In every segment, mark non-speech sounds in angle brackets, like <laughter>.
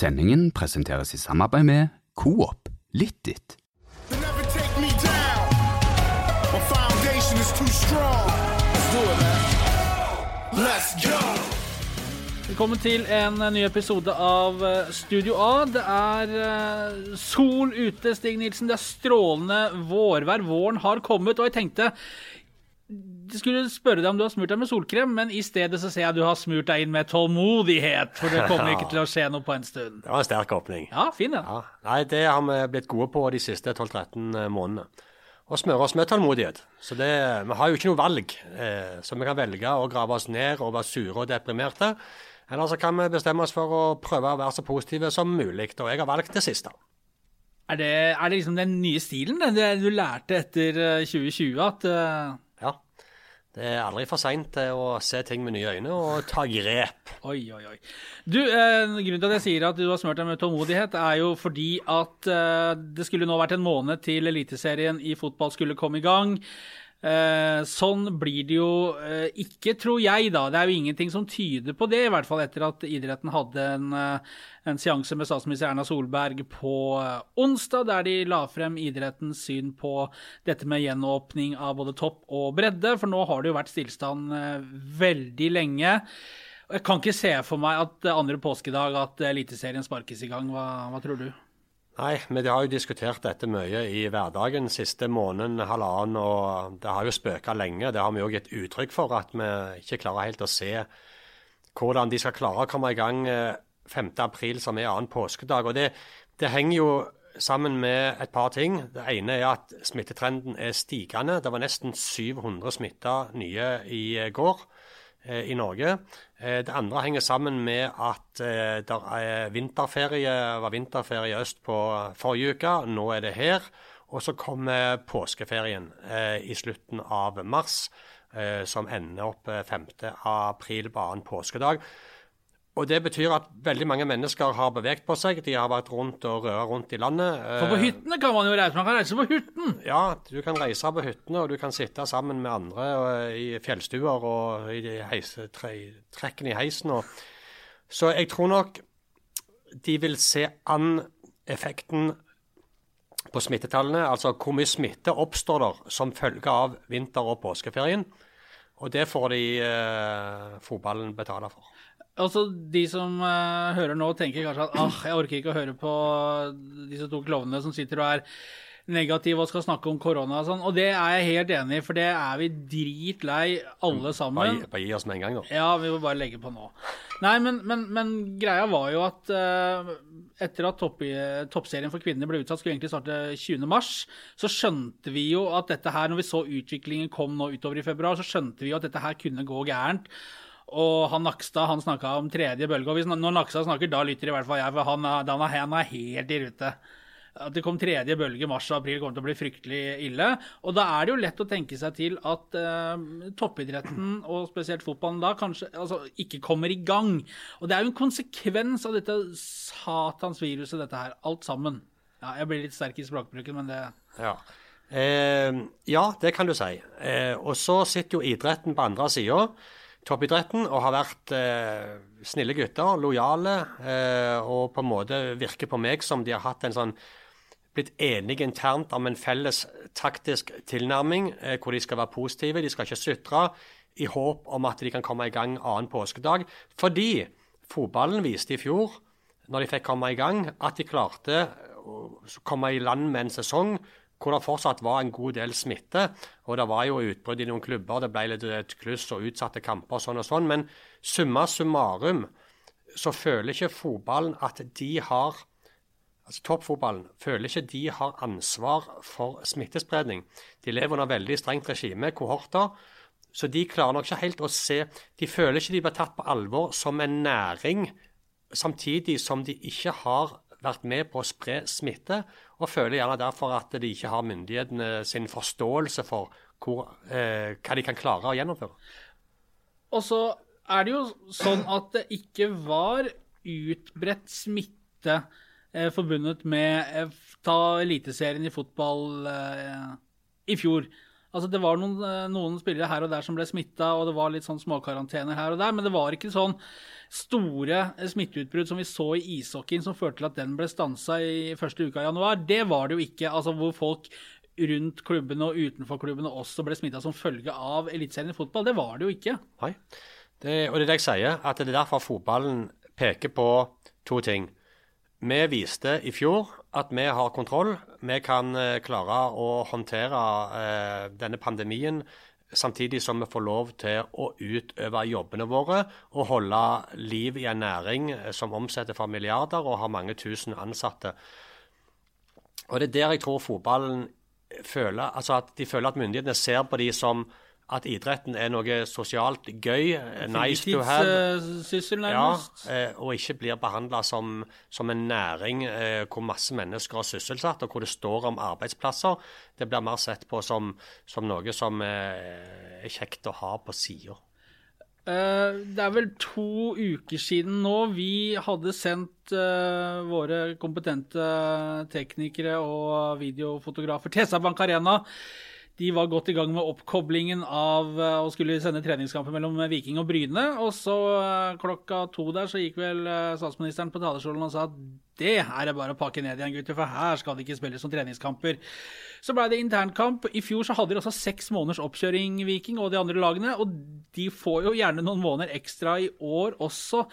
Sendingen presenteres i samarbeid med Coop litt They never take me down. My foundation is too strong. Let's do it, man. Let's go. Velkommen til en ny episode av eh, Studio A. Det er eh, sol ute, Stig Nilsen. Det er strålende vårvær. Våren har kommet, og jeg tenkte skulle spørre deg om du har smurt deg med solkrem, men i stedet så ser jeg at du har smurt deg inn med tålmodighet, for det kommer ikke til å skje noe på en stund. Det var en sterk åpning. Ja, fin den. Ja. Nei, det har vi blitt gode på de siste 12-13 månedene. Å smøre oss med tålmodighet. Så det, vi har jo ikke noe valg. Eh, så vi kan velge å grave oss ned og være sure og deprimerte. Eller så kan vi bestemme oss for å prøve å være så positive som mulig. Og jeg har valgt det siste. Er det, er det liksom den nye stilen, det, du lærte etter eh, 2020, at eh, Ja. Det er aldri for seint å se ting med nye øyne og ta grep. Oi, oi, oi. Du, eh, Grunnen til at jeg sier at du har smurt deg med tålmodighet, er jo fordi at eh, det skulle nå vært en måned til Eliteserien i fotball skulle komme i gang. Eh, sånn blir det jo eh, ikke, tror jeg, da. Det er jo ingenting som tyder på det, i hvert fall etter at idretten hadde en, eh, en seanse med statsminister Erna Solberg på eh, onsdag, der de la frem idrettens syn på dette med gjenåpning av både topp og bredde. For nå har det jo vært stillstand eh, veldig lenge. Jeg kan ikke se for meg at andre påskedag at Eliteserien sparkes i gang. Hva, hva tror du? Nei, men de har jo diskutert dette mye i hverdagen siste måneden, halvannen, og det har jo spøka lenge. Det har vi òg gitt uttrykk for, at vi ikke klarer helt å se hvordan de skal klare å komme i gang eh, 5. april, som er annen påskedag. Og det, det henger jo sammen med et par ting. Det ene er at smittetrenden er stigende. Det var nesten 700 smitta nye i eh, går eh, i Norge. Eh, Det andre henger sammen med at det er vinterferie, var vinterferie øst på forrige uke. Nå er det her. Og så kommer påskeferien eh, i slutten av mars, eh, som ender opp eh, 5. april på annen påskedag. Og Det betyr at veldig mange mennesker har beveget på seg. De har vært rundt og røra rundt i landet. For på Eh, hyttene kan man jo reise. Man kan reise på hytten! ja, du kan reise på hyttene, og du kan sitte sammen med andre og, i fjellstuer og i de heise, tre, trekken i heisen. Og. Så jeg tror nok de vil se an effekten på smittetallene. Altså hvor mye smitte oppstår der som følge av vinter- og påskeferien. Og det får de eh, fotballen betale for. Altså, De som uh, hører nå, tenker kanskje at ah, jeg orker ikke å høre på disse to klovnene som sitter og er negative og skal snakke om korona og sånn. Og det er jeg helt enig i, for det er vi dritlei alle sammen. Bare, bare gi oss med en gang, da. Ja, vi må bare legge på nå. Nei, men, men, men greia var jo at uh, etter at topp, toppserien for kvinner ble utsatt, skulle egentlig starte 20. mars, så skjønte vi jo at dette her, når vi så utviklingen kom nå utover i februar, så skjønte vi jo at dette her kunne gå gærent. Og han Nakstad han snakka om tredje bølge. Og hvis, når Nakstad snakker, da lytter i hvert fall jeg, for han, er- er, han er helt i rute. At det kom tredje bølge mars og april kommer til å bli fryktelig ille. Og da er det jo lett å tenke seg til at eh, toppidretten, og spesielt fotballen da, kanskje altså, ikke kommer i gang. Og det er jo en konsekvens av dette satans viruset, dette her. Alt sammen. Ja, jeg blir litt sterk i språkbruken, men det Ja. Eh, ja, det kan du si. Eh, og så sitter jo idretten på andre sida, toppidretten, og har vært eh, snille gutter, lojale, eh, og på en måte virker på meg som de har hatt en sånn blitt enige internt om en felles taktisk tilnærming, eh, hvor de skal være positive, de skal ikke sutre, i håp om at de kan komme i gang annen påskedag. Fordi fotballen viste i fjor, når de fikk komme i gang, at de klarte å komme i land med en sesong hvor det fortsatt var en god del smitte. Og det var jo utbrudd i noen klubber, det ble litt et kluss og utsatte kamper og sånn og sånn. Men summa summarum så føler ikke fotballen at de har altså Toppfotballen føler ikke de har ansvar for smittespredning. De lever under veldig strengt regime, kohorter. Så de klarer nok ikke helt å se De føler ikke de blir tatt på alvor som en næring, samtidig som de ikke har vært med på å spre smitte, og føler gjerne derfor at de ikke har myndighetene sin forståelse for hvor, eh, hva de kan klare å gjennomføre. Og så er det jo sånn at det ikke var utbredt smitte eh, forbundet med eh, ta Eliteserien i fotball eh, i fjor. Altså, Det var noen, eh, noen spillere her og der som ble smitta, og det var litt sånn småkarantener her og der, men det var ikke sånn store smitteutbrudd som vi så i ishockeyen, som førte til at den ble stansa i første uka i januar. Det var det jo ikke. altså Hvor folk rundt klubbene og utenfor klubbene også ble smitta som følge av Eliteserien i fotball. Det var det jo ikke. Nei. Det, og det er det jeg sier, at det er derfor fotballen peker på to ting. Vi viste i fjor at vi har kontroll. Vi kan eh, klare å håndtere eh, denne pandemien samtidig som vi får lov til å utøve jobbene våre og holde liv i en næring eh, som omsetter for milliarder og har mange tusen ansatte. Og Det er der jeg tror fotballen føler altså at de føler at myndighetene ser på de som at idretten er noe sosialt gøy, nice to have. Fritidssyssel, nærmest. Ja, eh, og ikke blir behandla som, som, en næring eh, hvor masse mennesker er sysselsatt, og hvor det står om arbeidsplasser. Det blir mer sett på som, som noe som er kjekt å ha på sida. Eh, det er vel to uker siden nå vi hadde sendt våre kompetente teknikere og videofotografer til SR Bank Arena de var godt i gang med oppkoblingen av eh, å skulle sende treningskamper mellom Viking og Bryne. Og så eh, klokka to der så gikk vel eh, statsministeren på talerstolen og sa at det her er bare å pakke ned igjen, gutter, for her skal det ikke spilles som treningskamper. Så ble det internkamp. I fjor så hadde de også seks måneders oppkjøring, Viking og de andre lagene. Og de får jo gjerne noen måneder ekstra i år også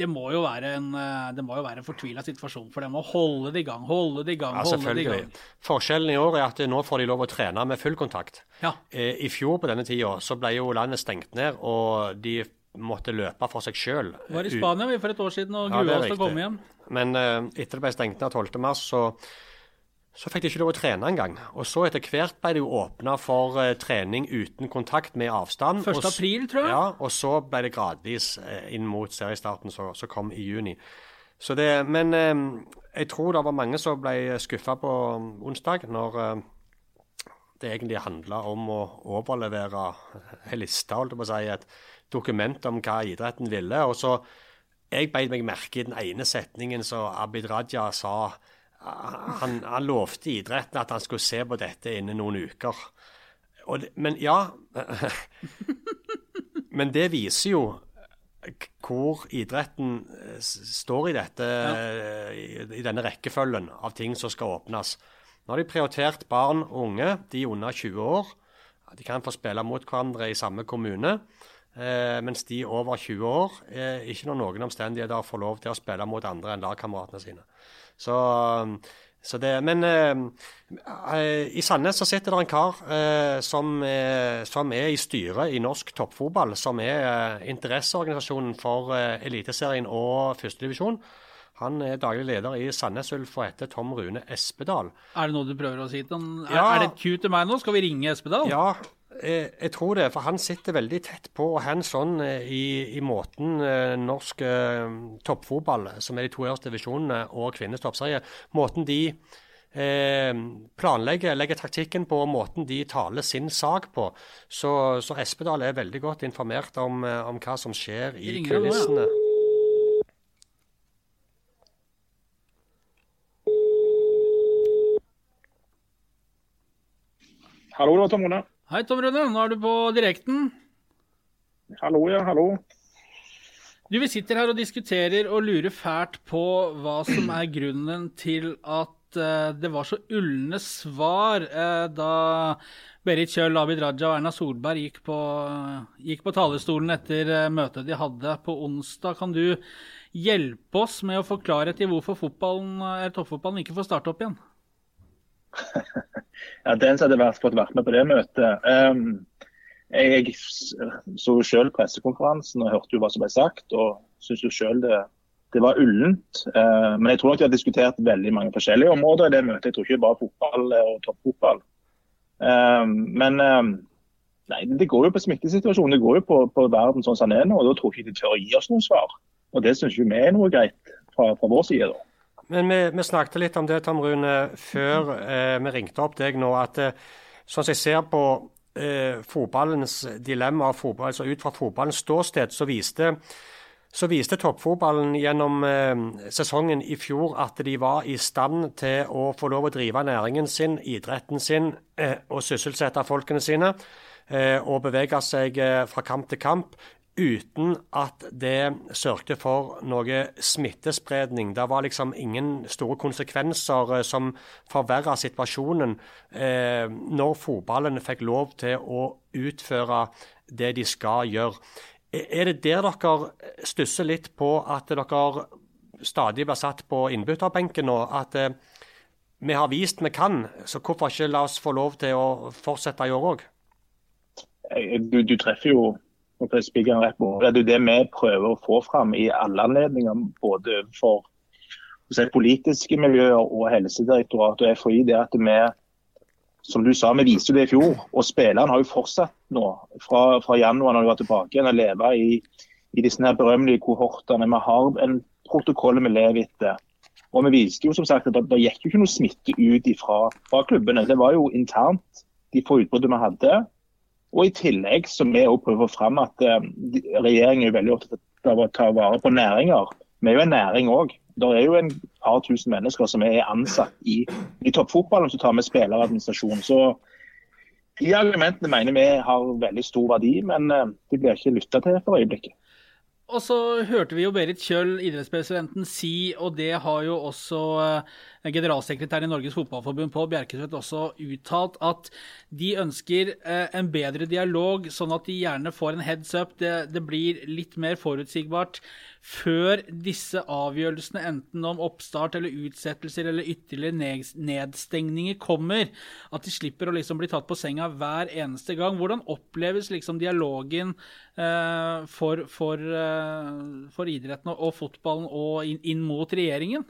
det må jo være en, eh, det må jo være en fortvila situasjon for dem å holde det i gang, holde det i gang, ja, holde det i gang. Forskjellen i år er at nå får de lov å trene med full kontakt. Ja. Eh, I fjor på denne tida så ble jo landet stengt ned, og de måtte løpe for seg sjøl. Var i Spania vi for et år siden og grua ja, oss til å komme hjem. Men etter det ble stengt ned 12.3, så så fikk de ikke lov å trene engang. Og så etter hvert ble det jo åpna for uh, trening uten kontakt med avstand. 1. april, tror jeg. Ja, og så ble det gradvis uh, inn mot seriestarten som kom i juni. Så det, men uh, jeg tror det var mange som ble skuffa på onsdag, når det egentlig handla om å overlevere <laughs> en liste, holdt jeg på å si, et dokument om hva idretten ville. Og så Jeg beit meg merke i den ene setningen som Abid Raja sa han, han lovte idretten at han skulle se på dette innen noen uker. Det, men ja <laughs> Men det viser jo hvor idretten eh, står i dette, ja. i, i, denne rekkefølgen av ting som skal åpnes. Nå har de prioritert barn og unge, de under 20 år. De kan få spille mot hverandre i samme kommune. Eh, mens de over 20 år eh, ikke når noen omstendigheter får lov til å spille mot andre enn lagkameratene sine. Så, så det, men eh, i Sandnes så sitter det en kar eh, som, eh, som, er i styret i norsk toppfotball, som er eh, interesseorganisasjonen for eh, Eliteserien og førstedivisjon. Han er daglig leder i Sandnes Ulf og heter Tom Rune Espedal. Er det noe du prøver å si til han? Ja, er, er det et cue til meg nå? Skal vi ringe Espedal? Ja, jeg, jeg, tror det, for han sitter veldig tett på og hands on eh, i, i måten eh, norsk eh, toppfotball, som er de to øverste divisjonene, og kvinnenes toppserie, måten de eh, planlegger, legger taktikken på, og måten de taler sin sak på. Så, så Espedal er veldig godt informert om, eh, om hva som skjer i kulissene. Hallo, det var Tom Rune. Hei, Tom Rune. Nå er du på direkten. Hallo, ja. Hallo. Du, Vi sitter her og diskuterer og lurer fælt på hva som er grunnen til at uh, det var så ulne svar uh, da Berit Kjøll, Abid Raja og Erna Solberg gikk på, uh, gikk på talerstolen etter møtet de hadde på onsdag. Kan du hjelpe oss med å få klarhet i hvorfor fotballen, toppfotballen ikke får starte opp igjen? <laughs> ja, den som hadde vært, fått vært med på det møtet. Um, jeg så jo selv pressekonferansen og hørte jo hva som ble sagt. og syns jo selv det, det var ullent. Uh, men jeg tror nok de har diskutert veldig mange forskjellige områder i det møtet. Jeg tror ikke bare fotball og toppfotball. Um, men um, nei, det går jo på smittesituasjonen. Det går jo på, på verden sånn som den er nå. og Da tror jeg ikke de tør å gi oss noen svar. Og Det syns vi er noe greit fra, fra vår side. da. Men vi, vi, snakket litt om det, Tom Rune, før eh, vi ringte opp deg nå. At eh, sånn som jeg ser på eh, fotballens dilemma, fotball, altså ut fra fotballens ståsted, så viste så viste toppfotballen gjennom eh, sesongen i fjor at de var i stand til å få lov å drive næringen sin, idretten sin, eh, og sysselsette folkene sine. Eh, og bevege seg eh, fra kamp til kamp uten at det sørgte for noe smittespredning. Det var liksom ingen store konsekvenser eh, som forverra situasjonen eh, når fotballen fikk lov til å utføre det de skal gjøre. Er det der dere stusser litt på at dere stadig blir satt på innbytterbenken nå? At eh, vi har vist vi kan, så hvorfor ikke la oss få lov til å fortsette i år òg? Du, du, treffer jo. Det er det vi prøver å få fram i alle anledninger, både for si, politiske miljøer og Helsedirektoratet og FHI. det at vi som du sa, vi viste det i fjor. Og spillerne har jo fortsatt nå, fra, fra januar når de var tilbake igjen, å leve i, i disse her berømmelige kohortene. Vi har en protokoll vi lever etter. Og vi viste jo som sagt at det, gikk jo ikke noe smitte ut fra, fra klubbene. Det var jo internt de få utbruddene vi hadde. Og i tillegg så vi også prøver fram at uh, regjeringen er veldig opptatt av å ta vare på næringer. Vi er jo en næring òg. Det er jo en par tusen mennesker som er ansatt i, i toppfotballen som tar med spilleradministrasjon. Så de argumentene mener vi har veldig stor verdi, men uh, de blir ikke lytta til for øyeblikket. Og så hørte vi jo Berit Kjøll, idrettspresidenten, si, og det har jo også eh, generalsekretæren i Norges Fotballforbund Pål Bjerkesvedt også uttalt, at de ønsker eh, en bedre dialog, sånn at de gjerne får en heads up. Det, det blir litt mer forutsigbart før disse avgjørelsene, enten om oppstart eller utsettelser eller ytterligere nedstengninger, kommer. At de slipper å liksom bli tatt på senga hver eneste gang. Hvordan oppleves liksom dialogen eh, for, for, for, idretten og, og fotballen og inn, inn, mot regjeringen?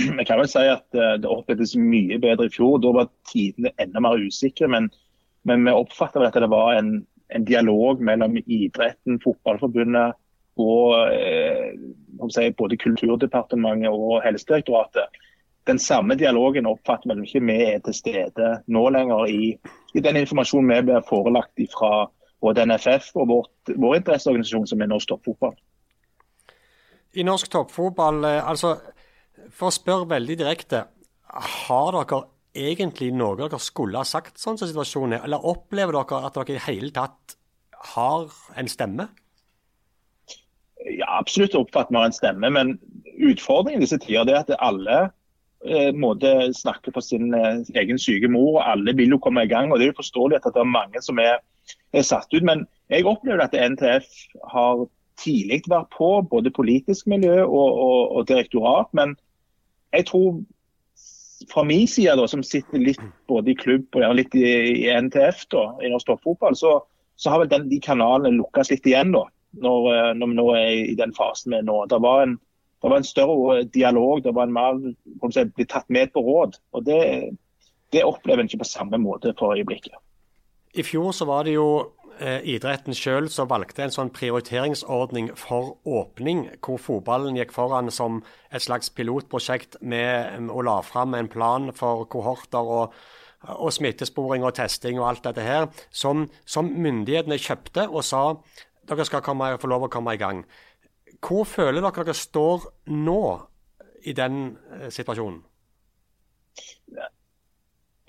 Jeg kan vel si at eh, det opplevdes mye bedre i fjor. Da var tidene enda mer usikre. Men, men vi oppfatter at det var en, en dialog mellom idretten, fotballforbundet og eh, både Kulturdepartementet og Helsedirektoratet. Den samme dialogen oppfatter vel ikke vi er til stede nå lenger i, i den informasjonen vi blir forelagt fra både NFF og vårt, vår interesseorganisasjon, som er Norsk Toppfotball. I norsk toppfotball, eh, altså for å spørre veldig direkte, har dere egentlig noe dere skulle ha sagt sånn som situasjonen er, eller opplever dere at dere i hele tatt har en stemme? Ja, absolutt oppfatter vi en stemme, men utfordringen i disse tider er at alle eh, måte snakke på sin eh, egen syke mor, og alle vil jo komme i gang. og Det er jo forståelig at det er mange som er, er satt ut. Men jeg opplever at NTF har tidlig vært på, både politisk miljø og, og, og direktorat. Men jeg tror fra min side, da, som sitter litt både i klubb og litt i, i NTF, da, i norsk toppfotball, så, så har vel den, de kanalene lukkes litt igjen. da når, eh, når vi nå er i den fasen vi er nå. Det var en, det var en større dialog, det var en mer si, bli tatt med på råd. og Det, det opplever en ikke på samme måte for øyeblikket. I fjor så var det jo eh, idretten sjøl som valgte en sånn prioriteringsordning for åpning, hvor fotballen gikk foran som et slags pilotprosjekt med å la fram en plan for kohorter og, og smittesporing og testing og alt dette her, som, som myndighetene kjøpte og sa dere skal komme, få lov å komme i gang. Hvor føler dere dere står nå i den eh, situasjonen?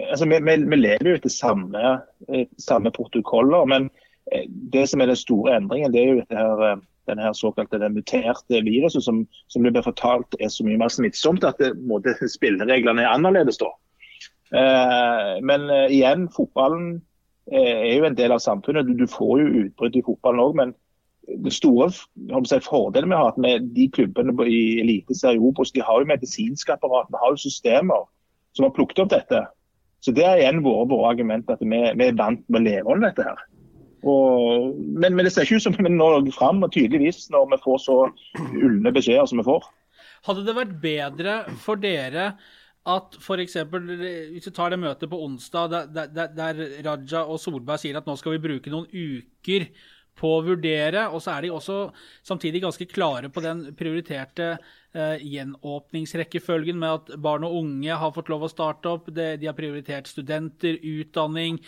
Altså, vi, vi, vi, lever jo etter samme, eh, samme, protokoller, men eh, det som er den store endringen, det er jo her, denne her såkalte den muterte viruset som, som det blir fortalt er så mye mer smittsomt at det, måte, <laughs> spillereglene er annerledes da. Eh, men eh, igjen, fotballen Eh, er jo en del av samfunnet. Du, får jo utbrudd i fotballen òg, men det store si, fordelen vi har hatt med de klubbene i Eliteserien Obos, de har jo medisinske apparat, vi har jo systemer som har plukket opp dette. Så Det er igjen våre, våre argument, at vi, vi, er vant med å leve under dette. her. Og, men, men, det ser ikke ut som vi når fram, og tydeligvis, når vi får så ulne beskjeder som vi får. Hadde det vært bedre for dere at f.eks. hvis du tar det møtet på onsdag der, der, der, Raja og Solberg sier at nå skal vi bruke noen uker på å vurdere, og så er de også samtidig ganske klare på den prioriterte eh, gjenåpningsrekkefølgen med at barn og unge har fått lov å starte opp. Det, de har prioritert studenter, utdanning.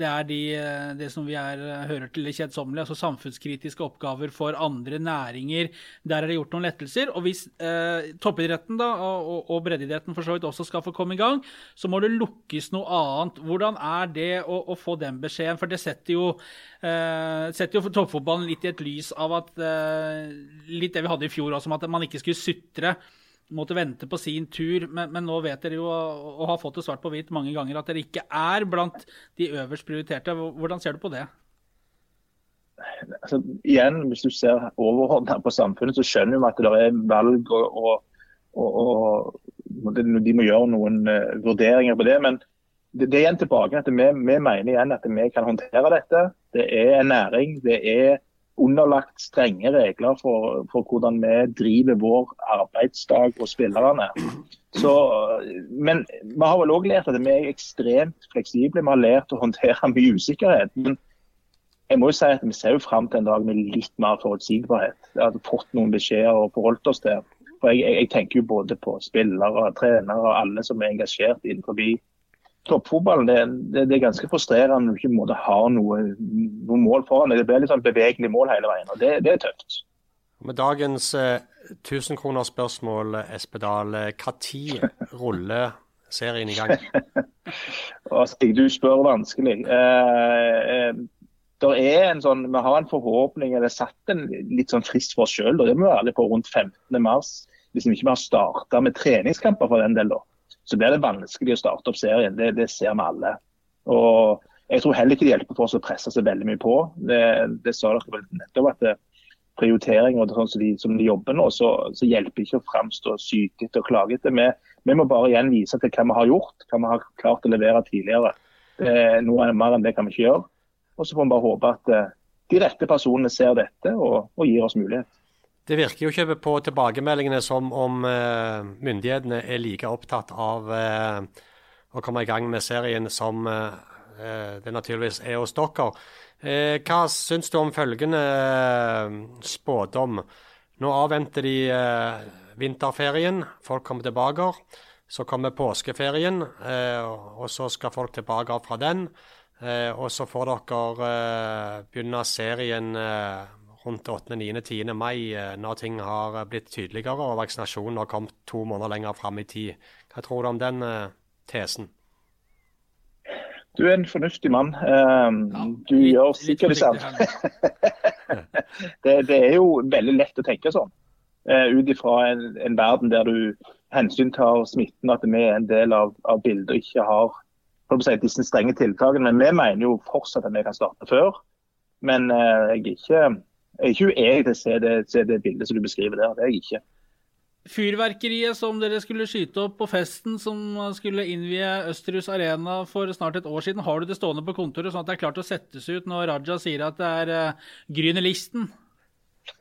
Det er de, eh, det som vi er, eh, hører til det kjedsommelige, altså samfunnskritiske oppgaver for andre næringer. Der er det gjort noen lettelser. Og hvis eh, toppidretten da, og, og breddeidretten for så vidt også skal få komme i gang, så må det lukkes noe annet. Hvordan er det å, å få den beskjeden? For det setter jo, eh, setter jo toppfotballen litt i et lys av at eh, Litt det vi hadde i fjor også, om at man ikke skulle sutre. Måtte vente på sin tur, men, men nå vet dere jo og, har fått det svart på hvitt mange ganger at dere ikke er blant de øverst prioriterte. Hvordan ser du på det? altså, igjen, Hvis du ser overordna på samfunnet, så skjønner vi at det er valg og, og, og, de må gjøre noen uh, vurderinger på det. Men det, det er igjen tilbake at vi, vi, mener igjen at vi kan håndtere dette. Det er en næring. Det er underlagt strenge regler for, for hvordan vi driver vår arbeidsdag og spillerne. Så, men vi har vel òg lært at vi er ekstremt fleksible. Vi har lært å håndtere mye usikkerhet. men jeg må jo si at Vi ser jo fram til en dag med litt mer forutsigbarhet. Vi har fått noen beskjeder og forholdt oss til. For jeg, jeg, tenker jo både på spillere, trenere og alle som er engasjert innenfor toppfotballen. Det, det, det, er ganske frustrerende når du ikke måte, har noe, noe, mål foran deg. Det blir litt sånn bevegelig mål hele veien, og det, det er tøft. Med dagens eh, 1000-kronersspørsmål, Espedal, når ruller serien i gang? <laughs> Stig, du spør vanskelig. Eh, eh, er sånn, Vi har en forhåpning, eller satt en litt sånn frist for oss sjøl. Det må vi være på rundt 15.3. Hvis vi ikke har starta med treningskamper for den del, da, så blir det vanskelig å starte opp serien. Det, det, ser vi alle. Og Jeg tror heller ikke det hjelper for oss å presse seg veldig mye på. Det, det sa dere vel nettopp at det, og sånn som de, som de jobber nå, så, så hjelper ikke å framstå sykete og klagete. Vi, vi må bare igjen vise til hva vi har gjort, hva vi har klart å levere tidligere. noe mer enn det kan vi ikke gjøre. Og så får vi bare håpe at eh, de rette personene ser dette og, og gir oss mulighet. Det virker jo ikke på tilbakemeldingene som om uh, myndighetene er like opptatt av uh, å komme i gang med serien som uh, det naturligvis er hos dere. hva syns du om følgende spådom? Nå avventer de vinterferien, folk kommer tilbake. Så kommer påskeferien, og så skal folk tilbake fra den. Og så får dere begynne serien rundt 8., 9., 10. mai, når ting har blitt tydeligere og vaksinasjonen har kommet to måneder lenger fram i tid. Hva tror du om den tesen? Du er en fornuftig mann. Du ja, gjør sikkert det samme. <laughs> det, det, er jo veldig lett å tenke sånn. Ut ifra en, en, verden der du hensyntar smitten, at vi er en del av, av bildet og ikke har si, disse strenge tiltakene. Men vi mener jo fortsatt at vi kan starte før. Men uh, jeg er ikke, jeg er ikke uenig til å se det, se det bildet som du beskriver der. Det er jeg ikke. Fyrverkeriet som dere skulle skyte opp på festen som skulle innvie Østerhus Arena for snart et år siden, har du det stående på kontoret sånn at det er klart å settes ut når Raja sier at det er uh, Grünerlisten?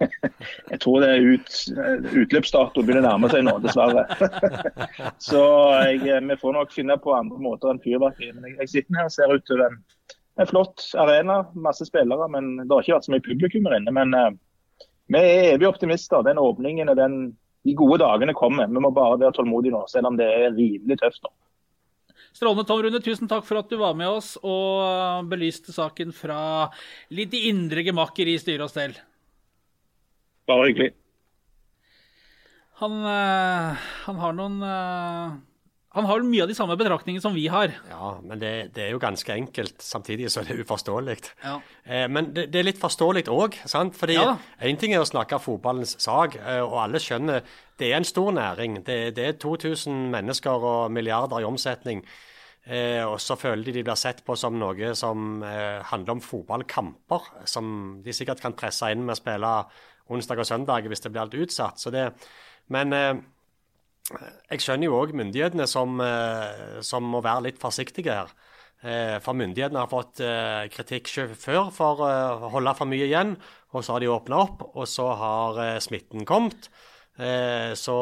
<laughs> Jeg tror det er ut, utløpsdato begynner å nærme seg nå, dessverre. <laughs> Så jeg, vi får nok finne på andre måter enn fyrverkeri. Men jeg, jeg, sitter her og ser ut til en, flott arena, masse spillere. Men det har ikke vært så mye publikum her inne. Men uh, vi er evige optimister. Den åpningen og den, de gode dagene kommer. Vi må bare være tålmodige nå, selv om det er rimelig tøft nå. Strålende, Tom Rune. Tusen takk for at du var med oss og belyste saken fra litt indre gemakker i styre og stell. Bare hyggelig. Han, øh, han har noen øh, Han har mye av de samme betraktningene som vi har. Ja, men det, det, er jo ganske enkelt. Samtidig så er det uforståelig. Ja. Eh, men det, det, er litt forståelig òg. Fordi én ja. ting er å snakke fotballens sak, eh, og alle skjønner det er en stor næring. Det, det er 2000 mennesker og milliarder i omsetning. Eh, og så føler de de blir sett på som noe som eh, handler om fotballkamper, som de sikkert kan presse inn med å spille onsdag og søndag hvis det blir alt utsatt. Så det, men eh, jeg skjønner jo òg myndighetene som, eh, som, må være litt forsiktige her. Eh, for myndighetene har fått eh, kritikk før for å holde for mye igjen. Og så har de åpna opp, og så har smitten kommet. Så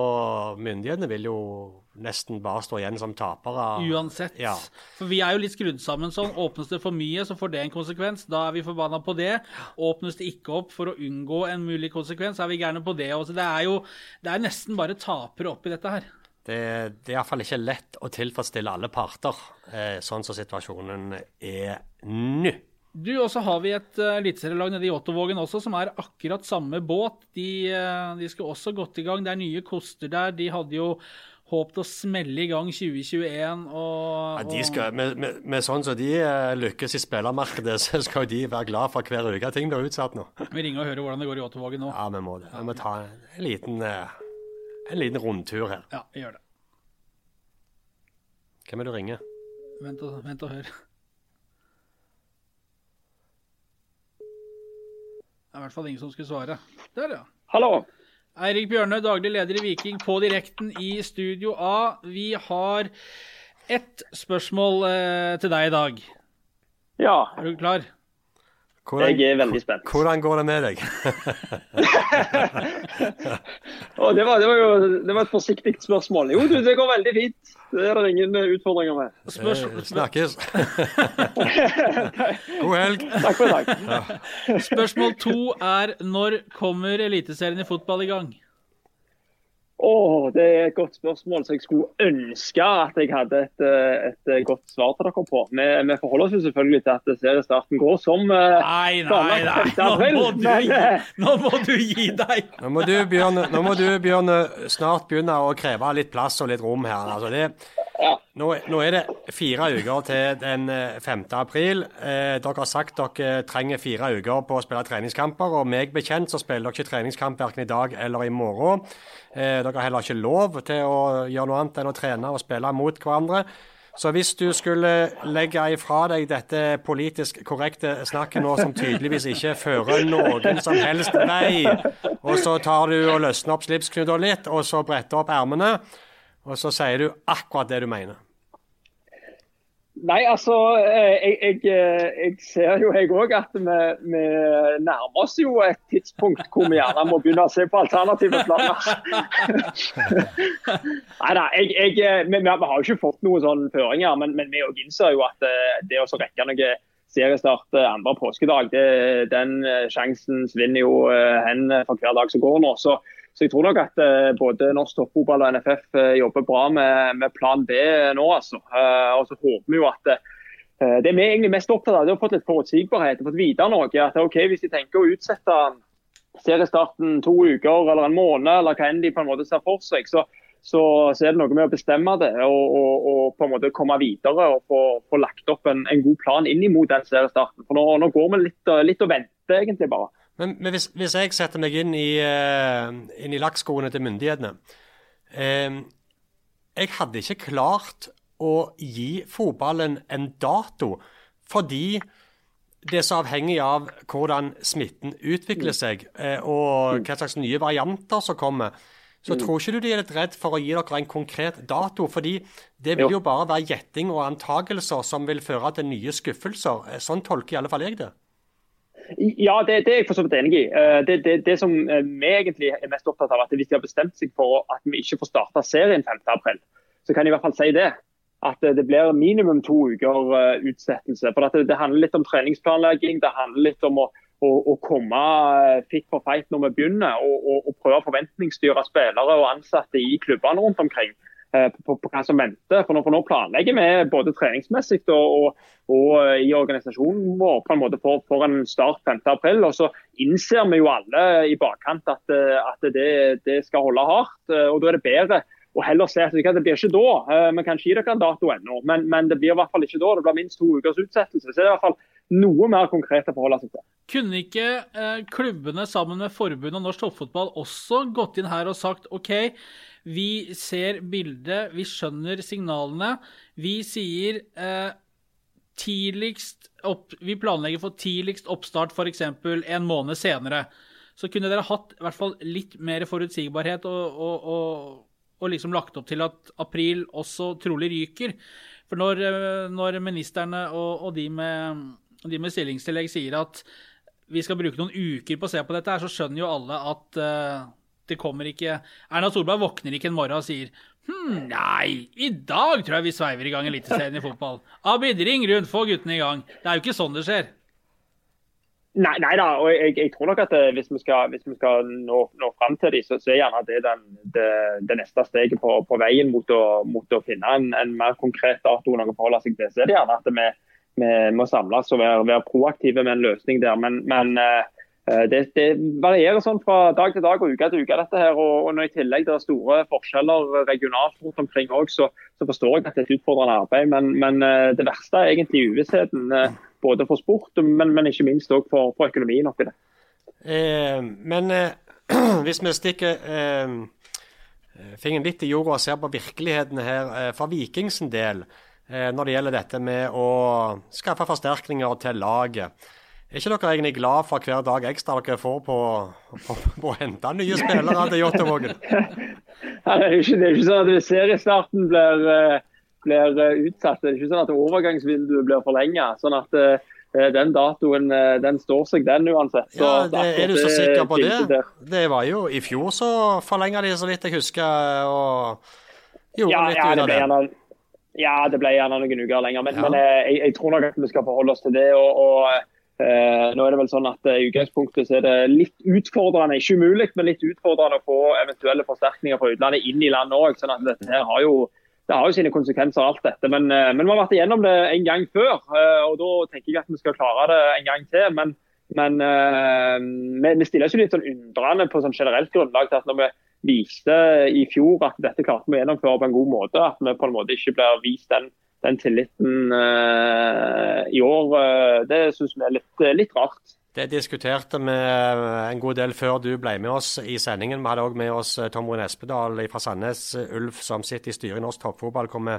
myndighetene vil jo nesten bare stå igjen som tapere. Uansett. Ja. For vi er jo litt skrudd sammen sånn. Åpnes det for mye, så får det en konsekvens. Da er vi forbanna på det. Åpnes det ikke opp for å unngå en mulig konsekvens, så er vi gærne på det også. Det er jo det er nesten bare tapere oppi dette her. Det, det er iallfall ikke lett å tilfredsstille alle parter, eh, sånn som situasjonen er nå. Du, Og så har vi et uh, eliteserielag nede i Ottovågen også, som er akkurat samme båt. De, uh, de skal også gått i gang. Det er nye koster der. De hadde jo håpet å smelle i gang 2021 og, Ja, de skal, med, med, med sånn som de uh, lykkes i spillermarkedet, <laughs> så skal de være glad for hver uke ting blir utsatt nå. vi ringer og hører hvordan det går i Ottovågen nå. Ja, vi må det. Vi må ta en liten, uh, en liten rundtur her. Ja, vi gjør det. Hvem er det du ringer? Vent og, vent og hør. Det er i hvert fall ingen som skulle svare. Der, ja. Hallo. Eirik Bjørnø, daglig leder i Viking, på direkten i Studio A. Vi har ett spørsmål eh, til deg i dag. Ja, Er du klar? Hvordan, jeg er veldig spent. hvordan går det med deg? <laughs> oh, det, var, det, var jo, det var et forsiktig spørsmål. Jo, du, det går veldig fint. Det er det ingen eh, utfordringer med. Spørs Eh, Snakkes. <laughs> God helg. Takk for i dag. spørsmål to er når kommer Eliteserien i fotball i gang? Det er et godt spørsmål som jeg skulle ønske at jeg hadde et, eh, et eh, godt svar til dere på. Vi, vi forholder oss jo selvfølgelig til at seriestarten går som eh, Nei, nei, nei. <laughs> Nå må du, nå må du gi deg. Nå må du, Bjørn, nå må du, Bjørn, snart begynne å kreve litt plass og litt rom her. Altså det, Ja. nå, nå er det fire uker til den eh, 5. april. Eh, dere har sagt dere trenger fire uker på å spille treningskamper, og meg bekjent så spiller dere ikke treningskamp verken i dag eller i morgen. Eh, dere har heller ikke lov til å gjøre noe annet enn å trene og spille mot hverandre. Så hvis du skulle legge ifra deg dette politisk korrekte snakket nå, som tydeligvis ikke fører noen som helst vei, og så tar du og løsner opp slipsknuter litt, og så bretter opp ermene, og så sier du akkurat det du mener. Nei, altså, eh, jeg, jeg, eh, jeg ser jo jeg òg at vi, vi nærmer oss jo et tidspunkt hvor vi gjerne må begynne å se på alternative planer. <laughs> Nei da, jeg, eh, vi, vi har jo ikke fått noen sånne føringer, men, men vi òg innser jo at det å rekke noe seriestart andre påskedag, det, den sjansen svinner jo hen for hver dag som går nå. Så, så jeg tror nok at eh, både norsk toppfotball og NFF eh, jobber bra med, med plan B nå, altså. Eh, og så håper vi jo at det vi er egentlig mest opptatt av, det er å få litt forutsigbarhet og fått vite noe. at ok, Hvis de tenker å utsette seriestarten to uker eller en måned, eller hva enn de på en måte ser for seg, så, så, så er det noe med å bestemme det og, og, og på en måte komme videre og få, få lagt opp en, en god plan inn mot den seriestarten. For Nå, nå går vi litt, litt og venter, egentlig bare. Men, men hvis, hvis jeg setter meg inn i, eh, inn i lakkskoene til myndighetene eh, Jeg hadde ikke klart å gi fotballen en dato, fordi det er så avhengig av hvordan smitten utvikler seg, eh, og hva slags nye varianter som kommer. Så tror ikke du de er litt redd for å gi dere en konkret dato? fordi det vil Jo. bare være gjetting og antagelser som vil føre til nye skuffelser. Eh, Sånn tolker i alle fall jeg det. Ja, det, det er jeg for så vidt enig i. Eh, Det, det, det som eh, vi egentlig er mest opptatt av, at hvis de har bestemt seg for at vi ikke får starta serien 5.4, så kan de i hvert fall si det. At eh, det blir minimum to uker utsettelse. For det, handler litt om treningsplanlegging. Det handler litt om å, å, å komme fit for fight når vi begynner. Og, og, og prøve å forventningsstyre spillere og ansatte i klubbene rundt omkring. Eh, På, på, hva som venter. For nå, for nå planlegger vi både treningsmessig og, og, og eh, i organisasjonen vår på en måte for, for en start 5.4. Og så innser vi jo alle i bakkant at, eh, at det, det skal holde hardt. og da er det bedre å heller se at det blir ikke da. eh, Vi kan ikke gi dere en dato ennå, men, men det blir i hvert fall ikke da. Det blir minst to ukers utsettelse. Så det er i hvert fall noe mer konkret å forholde seg til. Kunne ikke eh, klubbene sammen med forbundet og norsk toppfotball også gått inn her og sagt OK, vi ser bildet, vi skjønner signalene. Vi sier eh, tidligst opp, Vi planlegger for tidligst oppstart f.eks. en måned senere. Så kunne dere hatt i hvert fall litt mer forutsigbarhet og, og, og, og liksom lagt opp til at april også trolig ryker. For når, eh, når ministerne og, og de, med, de med stillingstillegg sier at vi skal bruke noen uker på å se på dette, så skjønner jo alle at uh, det kommer ikke Erna Solberg våkner ikke en morgen og sier hm, nei, i dag tror jeg vi sveiver i gang Eliteserien i fotball. <laughs> Abid, ring rundt, få guttene i gang. Det er jo ikke sånn det skjer. Nei, nei da, og jeg, jeg, tror nok at det, hvis vi skal, hvis vi skal nå, nå fram til dem, så, så er gjerne det den, det, det neste steget på, på veien mot å, mot å finne en, en, mer konkret dato å forholde seg til. Så er det gjerne at vi, vi må samles og være, være, proaktive med en løsning der. Men, men uh, det, det, varierer sånn fra dag til dag og uke til uke. dette her, og, og når i tillegg det er store forskjeller regionalt rundt omkring òg, så, så, forstår jeg at det er et utfordrende arbeid. Men, men det verste er egentlig uvissheten. Både for sport, men, men ikke minst òg for, for, økonomien oppi det. Eh, men eh, <clears throat> hvis vi stikker eh, fingeren litt i jorda og ser på virkeligheten her, eh, for Vikings del, eh, når det gjelder dette med å skaffe forsterkninger til laget. Er ikke dere egentlig glad for hver dag ekstra dere får på, på, på å hente nye spillere til Jåttåvågen? <laughs> det, er er ikke sånn at seriestarten blir uh, blir eh, utsatt. Det er ikke sånn at overgangsvinduet blir forlenga. Sånn at uh, den datoen den står seg, den uansett. Så, ja, det, Er du så sikker på det? Det var jo I fjor så forlenga de, så vidt jeg husker, og gjorde ja, litt ja, ut av det. Gjerne, ja, det ble gjerne noen uker lenger. Men, ja. men jeg, jeg, tror nok at vi skal forholde oss til det. og, og Eh, nå er det vel sånn at I utgangspunktet så er det litt utfordrende, ikke umulig, men litt utfordrende å få eventuelle forsterkninger fra utlandet inn i landet òg. Sånn at dette her har jo det har jo sine konsekvenser, alt dette. Men, eh, men, vi har vært igjennom det en gang før. Eh, og Da tenker jeg at vi skal klare det en gang til. Men, men uh, vi, stiller oss litt sånn undrende på sånn generelt grunnlag til at når vi viste i fjor at dette klarte vi å gjennomføre på en god måte, at vi på en måte ikke blir vist den, den tilliten i år, det syns vi er litt, litt rart. Det diskuterte vi en god del før du ble med oss i sendingen. Vi hadde òg med oss Tom Rune Espedal fra Sandnes Ulf, som sitter i styret i norsk toppfotball. hvor vi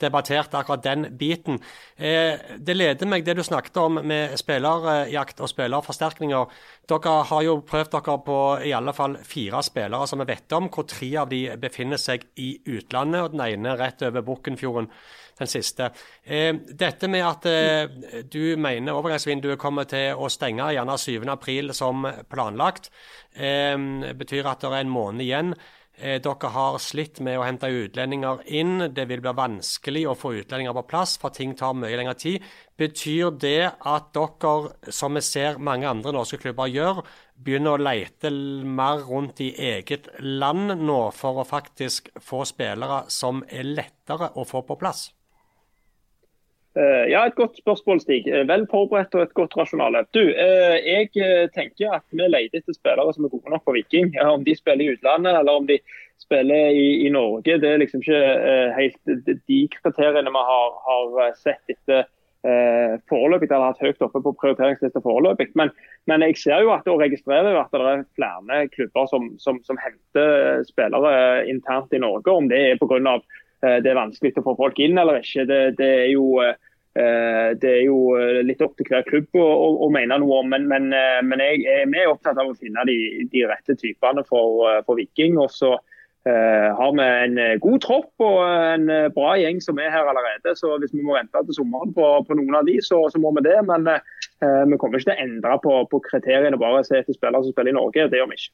debatterte akkurat den biten. Eh, det leder meg, det du snakket om med spillerjakt og spillerforsterkninger. Dere har jo prøvd dere på i alle fall fire spillere som vi vet om, hvor tre av de befinner seg i utlandet, og den ene rett over Bukkenfjorden den siste. Eh, dette med at eh, du mener overgangsvinduet kommer til å stenge gjerne 7.4 som planlagt, eh, betyr at det er en måned igjen. Dere har slitt med å hente utlendinger inn. Det vil bli vanskelig å få utlendinger på plass, for ting tar mye lengre tid. Betyr det at dere, som vi ser mange andre norske klubber gjør, begynner å lete mer rundt i eget land nå for å faktisk få spillere som er lettere å få på plass? Eh, ja, Et godt spørsmål, Stig. Eh, vel forberedt og et godt rasjonale. Du, eh, Jeg tenker at vi leter etter spillere som er gode nok for Viking. Om de spiller i utlandet eller om de spiller i, i Norge, det er liksom ikke helt de kriteriene vi har, har sett etter foreløpig, eller hatt høyt oppe på prioriteringslista foreløpig. Men, men, jeg ser jo at, og registrerer at det er flere klubber som, som, som henter spillere internt i Norge. Om det er på grunn Eh, det er vanskelig å få folk inn eller ikke. Det, det, er, jo, eh, det er, jo, litt opp til hver klubb å, å, å mene noe om. Men, men, eh, men jeg, vi er opptatt av å finne de, de rette typene for, for Viking. og så har vi en god tropp og en bra gjeng som er her allerede. så Hvis vi må vente til sommeren på, på noen av de, så, så må vi det. Men vi kommer ikke til å endre på, på kriteriene bare se etter spillere som spiller i Norge. Det gjør vi ikke.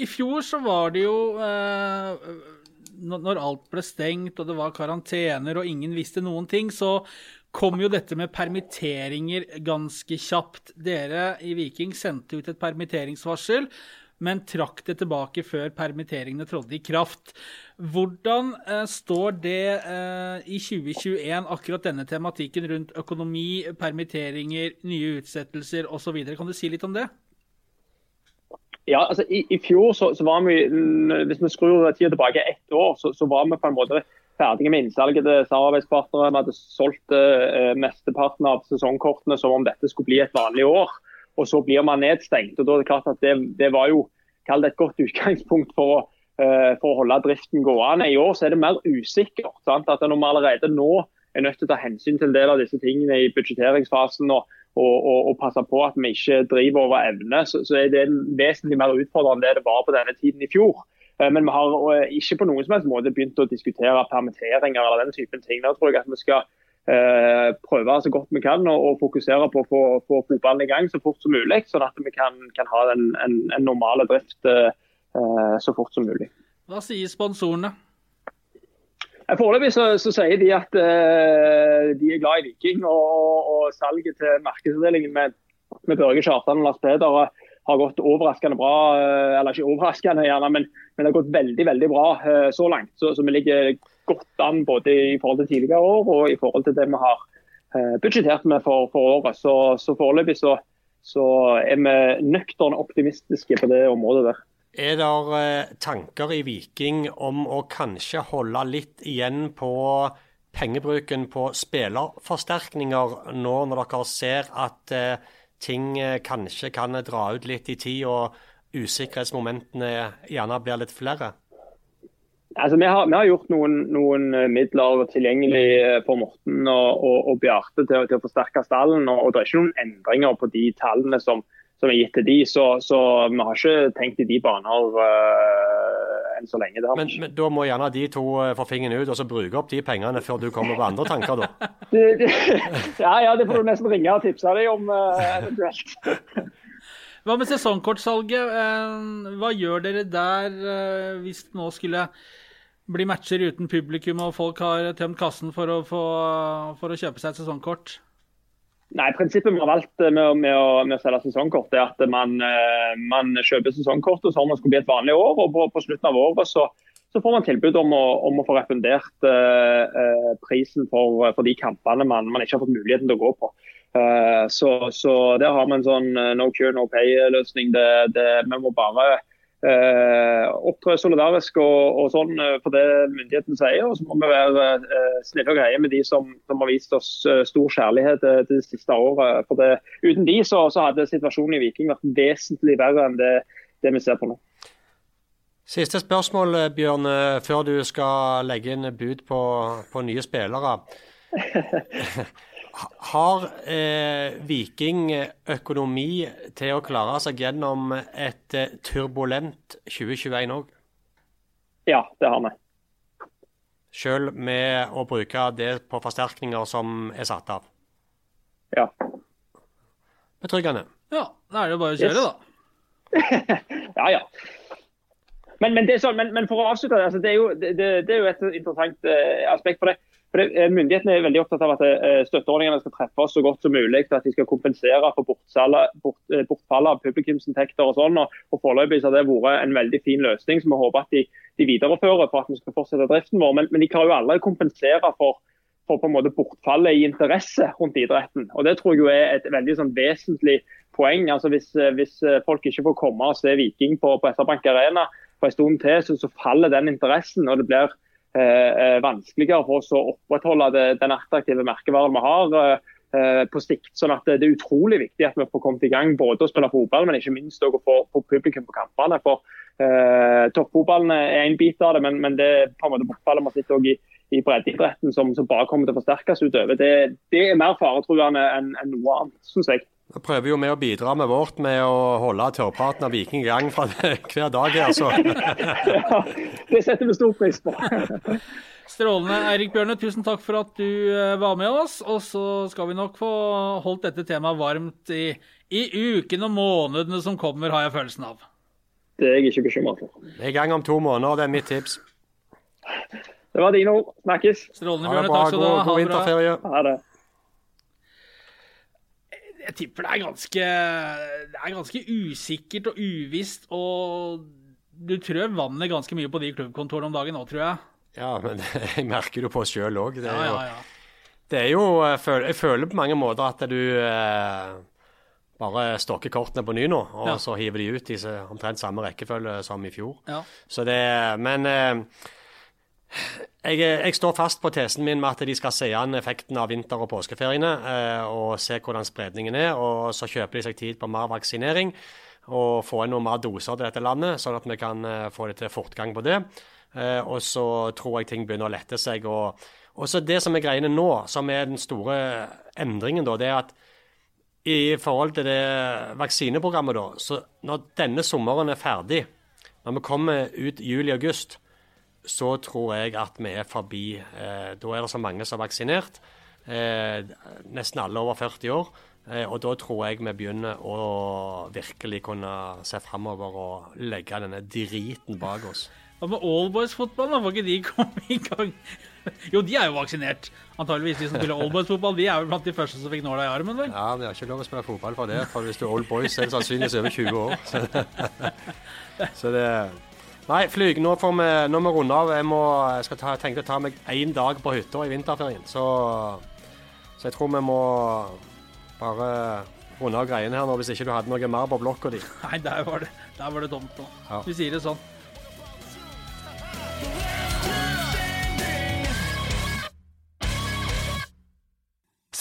I fjor så var det jo uh, når alt ble stengt og det var karantener og ingen visste noen ting, så kom jo dette med permitteringer ganske kjapt. Dere i Viking sendte ut et permitteringsvarsel, men trakk det tilbake før permitteringene trådte i kraft. Hvordan eh, står det eh, i 2021, akkurat denne tematikken rundt økonomi, permitteringer, nye utsettelser osv.? Kan du si litt om det? Ja, altså i, i fjor så, så, var vi, hvis vi skrur tida tilbake ett år, så, så, var vi på en måte ferdige med innsalget til samarbeidspartnere. Vi hadde solgt eh, mesteparten av sesongkortene som om dette skulle bli et vanlig år. Og så blir man nedstengt. og da er Det klart at det, det var jo det et godt utgangspunkt for å, eh, for å holde driften gående. I år så er det mer usikkert. Sant? at Når vi allerede nå er nødt til å ta hensyn til en del av disse tingene i budsjetteringsfasen og og, og, og, passe på at vi ikke driver over evne, så, så, er det vesentlig mer utfordrende enn det det var på denne tiden i fjor. Eh, men vi har eh, ikke på noen som helst måte begynt å diskutere permitteringer eller den typen ting. Da tror jeg at vi skal eh, prøve så godt vi kan og, og fokusere på å få, få fotballen i gang så fort som mulig, sånn at vi kan, kan ha en, en, en normal drift eh, så fort som mulig. Hva sier sponsorene? Foreløpig så, så sier de at uh, de er glad i Viking, og, og salget til markedsavdelingen med, med Børge Kjartan og Lars Peder har gått overraskende bra. Uh, Eller ikke overraskende, gjerne, men, men det har gått veldig veldig bra uh, så langt. Så, så vi ligger godt an både i forhold til tidligere år og i forhold til det vi har budsjettert med for, for året. Så, så foreløpig så, så er vi nøkterne optimistiske på det området der. Er det eh, tanker i Viking om å kanskje holde litt igjen på pengebruken på spillerforsterkninger nå når dere ser at eh, ting eh, kanskje kan dra ut litt i tid og usikkerhetsmomentene gjerne blir litt flere? Altså, vi, har, vi har gjort noen, noen midler tilgjengelig for Morten og, og, og Bjarte til, til, å forsterke stallen. Og, og Det er ikke noen endringer på de tallene som, som er gitt til de, så, så, vi har ikke tenkt i de baner uh, enn så lenge. Det har Men, men da må gjerne de to eh, få fingeren ut og så bruke opp de pengene før du kommer på andre tanker, da. <laughs> Det, det, ja, ja, det får du nesten ringe og tipse deg om uh, eventuelt. <laughs> Hva med sesongkortsalget? Hva gjør dere der hvis det nå skulle bli matcher uten publikum og folk har tømt kassen for å, få, for å kjøpe seg et sesongkort? Nei, Prinsippet vi har valgt med, å- med, å, med å selge sesongkort, er at man, eh, man kjøper sesongkortet som om det skulle bli et vanlig år. og På, på slutten av året så, så får man tilbud om å, om å få refundert uh, eh, prisen for, for de kampene man, man ikke har fått muligheten til å gå på. Uh, så, så der har vi en sånn eh, no cure, no pay-løsning. Vi må bare eh, opptre solidarisk og, og sånn for på det myndigheten sier. Og så må vi være eh, snille og greie med de som, som har vist oss eh, stor kjærlighet eh, det siste året. For det, uten de så, så hadde situasjonen i Viking vært vesentlig verre enn det, det vi ser på nå. Siste spørsmål, eh, Bjørn, eh, før du skal legge inn bud på, på nye spillere. <laughs> Ha- Har eh, Viking økonomi til å klare seg gjennom et eh, turbulent 2021 òg? Ja, det har vi. Selv med å bruke det på forsterkninger som er satt av? Ja. Betryggende. Ja, da er det jo bare å kjøre, Yes. da. <laughs> ja, ja. Men, men, det er sånn, men, men for å avslutte, altså, det, er jo, det, det det er jo et interessant eh, aspekt for det. For det, eh, Myndighetene er veldig opptatt av at eh, støtteordningene skal treffe oss så godt som mulig. At de skal kompensere for bortfallet bort, eh, av publikumsinntekter og sånn. og, og Foreløpig har det vært en veldig fin løsning som vi håper at de, de viderefører for at vi skal fortsette driften vår. Men, men de klarer jo aldri kompensere for, for på en måte bortfallet i interesse rundt idretten. Og Det tror jeg jo er et veldig sånn vesentlig poeng. Altså Hvis, hvis folk ikke får komme og se Viking på, på Arena for en stund til, så, så faller den interessen. og det blir vanskeligere for oss å opprettholde det, den attraktive merkevaren vi har eh, eh, på sikt. Sånn at Det er utrolig viktig at vi får kommet i gang både å spille fotball, men ikke minst å få, få publikum på kampene. for eh, Toppfotballen er en bit av det, men, men det på en måte bortfallet vi sitter i, i breddeidretten som, som bare kommer til å forsterkes utover. Det, det er mer faretruende enn enn noe annet, syns jeg. Vi prøver jo med å bidra med vårt med å holde tørrpraten av Viking i gang fra <laughs> hver dag her, så Ja, <laughs> det setter vi stor pris på. <laughs> Strålende. Eirik Bjørne, tusen takk for at du eh, var med oss. Og så skal vi nok få holdt dette temaet varmt i, i ukene og månedene som kommer, har jeg følelsen av. Det er jeg ikke bekymra for. vi er i gang om to måneder. Det er mitt tips. Det var dine ord. Snakkes. Strålende, Bjørne. Takk skal du ha. God, Ha det bra. vinterferie. Ha det. Jeg tipper det er ganske Det er ganske usikkert og uvisst, og du trør vannet ganske mye på de klubbkontorene om dagen nå, tror jeg. Ja, men <laughs> jeg merker det på sjøl òg. Det, Ja, ja, ja. det er jo Jeg føler, på mange måter at du eh, bare stokker kortene på ny nå, og så hiver de ut i omtrent samme rekkefølge som i fjor. ja. Så det Men eh, jeg, jeg står fast på tesen min med at de skal se an effekten av vinter- og påskeferiene eh, og se hvordan spredningen er. Og så kjøper de seg tid på mer vaksinering og få inn noen mer doser til dette landet, sånn at vi kan eh, få det til fortgang på det. Eh, og så tror jeg ting begynner å lette seg. Og, og så det som er greiene nå, som er den store endringen, da, det er at i forhold til det vaksineprogrammet, da, så når denne sommeren er ferdig, når vi kommer ut juli-august, så tror jeg at vi er forbi. Eh, da er det så mange som er vaksinert. Eh, nesten alle over 40 år. Eh, og da tror jeg vi begynner å virkelig kunne se framover og legge denne driten bak oss. Hva med allboys-fotballen? Får ikke de komme i gang? Jo, de er jo vaksinert. Antageligvis de som spiller allboys-fotball. De er jo blant de første som fikk nåla i armen, vel? Ja, men jeg har ikke lov å spille fotball for det. For hvis du er Allboys, er det sannsynligvis over 20 år. Så, <laughs> så det Nei, Flyg, nå, får vi, nå må vi runde av. Jeg, må, jeg skal ta, tenke å ta meg én dag på hytta i vinterferien. Så, så jeg tror vi må bare runde av greiene her nå, hvis ikke du hadde noe mer på blokka di. <laughs> Nei, der var det, der var det tomt nå. Ja. Vi sier det sånn.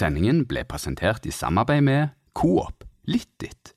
Sendingen ble presentert i samarbeid med Coop Litt ditt.